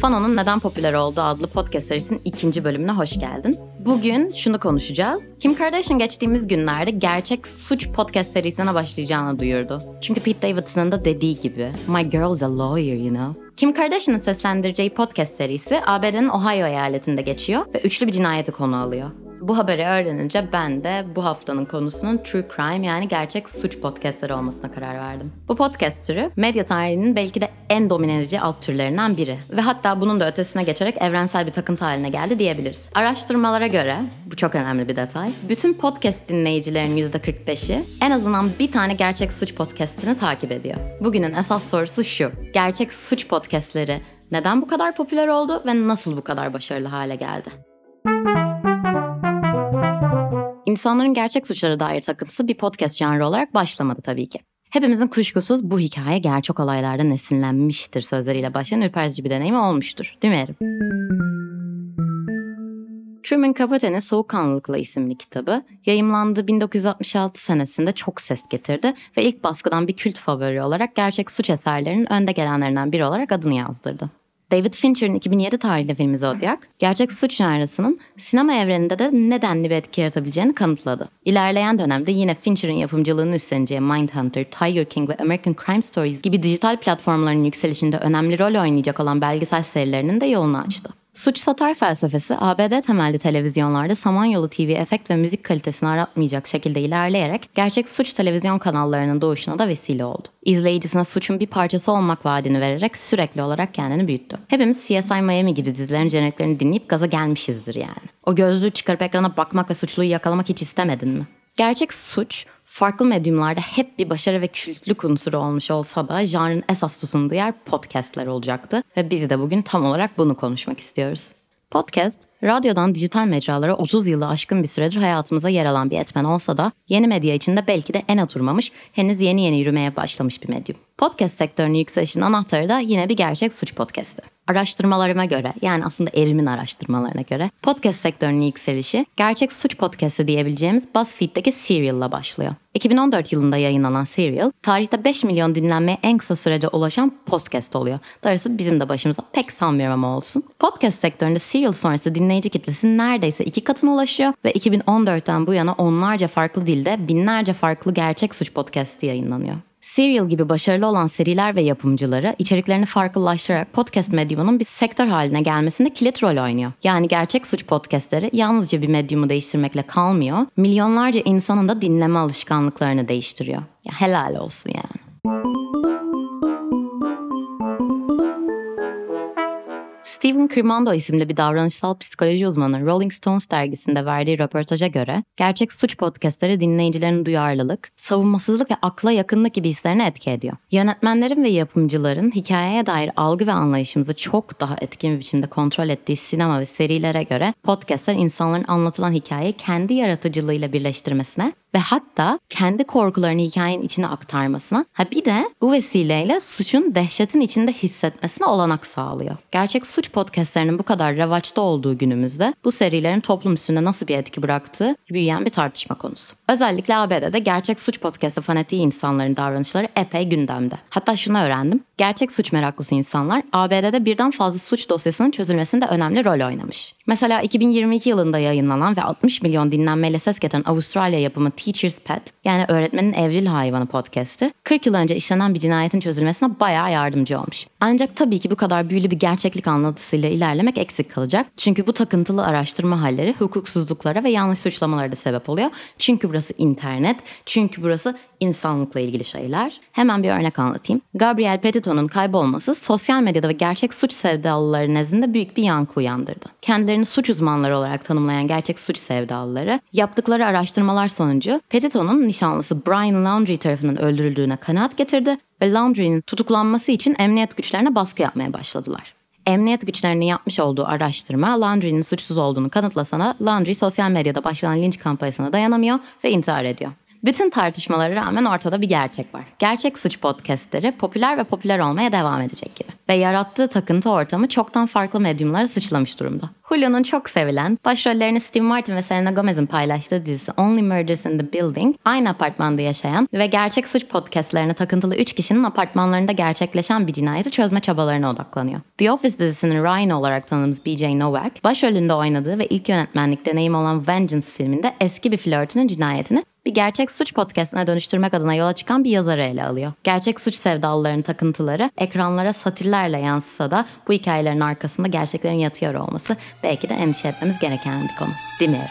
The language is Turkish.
Fano'nun Neden Popüler Olduğu adlı podcast serisinin ikinci bölümüne hoş geldin. Bugün şunu konuşacağız. Kim Kardashian geçtiğimiz günlerde gerçek suç podcast serisine başlayacağını duyurdu. Çünkü Pete Davidson'ın da dediği gibi My girl's a lawyer you know. Kim Kardashian'ın seslendireceği podcast serisi ABD'nin Ohio eyaletinde geçiyor ve üçlü bir cinayeti konu alıyor. Bu haberi öğrenince ben de bu haftanın konusunun True Crime yani gerçek suç podcastleri olmasına karar verdim. Bu podcast türü medya tarihinin belki de en domine edici alt türlerinden biri ve hatta bunun da ötesine geçerek evrensel bir takıntı haline geldi diyebiliriz. Araştırmalara göre, bu çok önemli bir detay, bütün podcast dinleyicilerin %45'i en azından bir tane gerçek suç podcastini takip ediyor. Bugünün esas sorusu şu, gerçek suç podcastleri neden bu kadar popüler oldu ve nasıl bu kadar başarılı hale geldi? İnsanların gerçek suçlara dair takıntısı bir podcast janrı olarak başlamadı tabii ki. Hepimizin kuşkusuz bu hikaye gerçek olaylardan esinlenmiştir sözleriyle başlayan ürpertici bir deneyimi olmuştur. Değil mi Erim? Truman Capote'nin Soğukkanlılıkla isimli kitabı yayımlandığı 1966 senesinde çok ses getirdi ve ilk baskıdan bir kült favori olarak gerçek suç eserlerinin önde gelenlerinden biri olarak adını yazdırdı. David Fincher'ın 2007 tarihli filmi Zodiac, gerçek suç janrısının sinema evreninde de nedenli bir etki yaratabileceğini kanıtladı. İlerleyen dönemde yine Fincher'ın yapımcılığını üstleneceği Mindhunter, Tiger King ve American Crime Stories gibi dijital platformların yükselişinde önemli rol oynayacak olan belgesel serilerinin de yolunu açtı. Suç satar felsefesi ABD temelli televizyonlarda Samanyolu TV efekt ve müzik kalitesini aratmayacak şekilde ilerleyerek gerçek suç televizyon kanallarının doğuşuna da vesile oldu. İzleyicisine suçun bir parçası olmak vaadini vererek sürekli olarak kendini büyüttü. Hepimiz CSI Miami gibi dizilerin jeneriklerini dinleyip gaza gelmişizdir yani. O gözlüğü çıkarıp ekrana bakmak ve suçluyu yakalamak hiç istemedin mi? Gerçek suç farklı medyumlarda hep bir başarı ve kültlük unsuru olmuş olsa da janrın esas tutunduğu yer podcastler olacaktı ve biz de bugün tam olarak bunu konuşmak istiyoruz. Podcast, radyodan dijital mecralara 30 yılı aşkın bir süredir hayatımıza yer alan bir etmen olsa da yeni medya içinde belki de en oturmamış, henüz yeni yeni yürümeye başlamış bir medyum. Podcast sektörünün yükselişinin anahtarı da yine bir gerçek suç podcastı. Araştırmalarıma göre yani aslında Erim'in araştırmalarına göre podcast sektörünün yükselişi gerçek suç podcastı diyebileceğimiz BuzzFeed'deki Serial'la başlıyor. 2014 yılında yayınlanan Serial, tarihte 5 milyon dinlenmeye en kısa sürede ulaşan podcast oluyor. Darısı bizim de başımıza pek sanmıyorum ama olsun. Podcast sektöründe Serial sonrası dinleyici kitlesi neredeyse iki katına ulaşıyor ve 2014'ten bu yana onlarca farklı dilde binlerce farklı gerçek suç podcast'i yayınlanıyor. Serial gibi başarılı olan seriler ve yapımcıları içeriklerini farklılaştırarak podcast medyumunun bir sektör haline gelmesinde kilit rol oynuyor. Yani gerçek suç podcastleri yalnızca bir medyumu değiştirmekle kalmıyor, milyonlarca insanın da dinleme alışkanlıklarını değiştiriyor. Ya helal olsun yani. Steven Cremando isimli bir davranışsal psikoloji uzmanı Rolling Stones dergisinde verdiği röportaja göre gerçek suç podcastleri dinleyicilerin duyarlılık, savunmasızlık ve akla yakınlık gibi hislerine etki ediyor. Yönetmenlerin ve yapımcıların hikayeye dair algı ve anlayışımızı çok daha etkin bir biçimde kontrol ettiği sinema ve serilere göre podcastler insanların anlatılan hikayeyi kendi yaratıcılığıyla birleştirmesine ve hatta kendi korkularını hikayenin içine aktarmasına ha bir de bu vesileyle suçun dehşetin içinde hissetmesine olanak sağlıyor. Gerçek suç podcastlerinin bu kadar revaçta olduğu günümüzde bu serilerin toplum üstünde nasıl bir etki bıraktığı büyüyen bir tartışma konusu. Özellikle ABD'de gerçek suç podcastı fanatiği insanların davranışları epey gündemde. Hatta şunu öğrendim. Gerçek suç meraklısı insanlar ABD'de birden fazla suç dosyasının çözülmesinde önemli rol oynamış. Mesela 2022 yılında yayınlanan ve 60 milyon dinlenmeyle ses getiren Avustralya yapımı Teacher's Pet yani öğretmenin evcil hayvanı podcast'i 40 yıl önce işlenen bir cinayetin çözülmesine bayağı yardımcı olmuş. Ancak tabii ki bu kadar büyülü bir gerçeklik anlatısıyla ilerlemek eksik kalacak. Çünkü bu takıntılı araştırma halleri hukuksuzluklara ve yanlış suçlamalara da sebep oluyor. Çünkü burası internet, çünkü burası insanlıkla ilgili şeyler. Hemen bir örnek anlatayım. Gabriel Petito'nun kaybolması sosyal medyada ve gerçek suç sevdalıları nezdinde büyük bir yankı uyandırdı. Kendilerini suç uzmanları olarak tanımlayan gerçek suç sevdalıları yaptıkları araştırmalar sonucu Petito'nun nişanlısı Brian Laundrie tarafından öldürüldüğüne kanaat getirdi ve Laundrie'nin tutuklanması için emniyet güçlerine baskı yapmaya başladılar. Emniyet güçlerinin yapmış olduğu araştırma Landry'nin suçsuz olduğunu kanıtlasana Landry sosyal medyada başlayan linç kampanyasına dayanamıyor ve intihar ediyor. Bütün tartışmalara rağmen ortada bir gerçek var. Gerçek suç podcastleri popüler ve popüler olmaya devam edecek gibi. Ve yarattığı takıntı ortamı çoktan farklı medyumlara sıçlamış durumda. Hulu'nun çok sevilen, başrollerini Steve Martin ve Selena Gomez'in paylaştığı dizisi Only Murders in the Building, aynı apartmanda yaşayan ve gerçek suç podcastlerine takıntılı 3 kişinin apartmanlarında gerçekleşen bir cinayeti çözme çabalarına odaklanıyor. The Office dizisinin Ryan olarak tanıdığımız BJ Novak, başrolünde oynadığı ve ilk yönetmenlik deneyimi olan Vengeance filminde eski bir flörtünün cinayetini bir gerçek suç podcastine dönüştürmek adına yola çıkan bir yazarı ele alıyor. Gerçek suç sevdalılarının takıntıları ekranlara satirlerle yansısa da bu hikayelerin arkasında gerçeklerin yatıyor olması belki de endişe etmemiz gereken bir konu. Dinleyelim.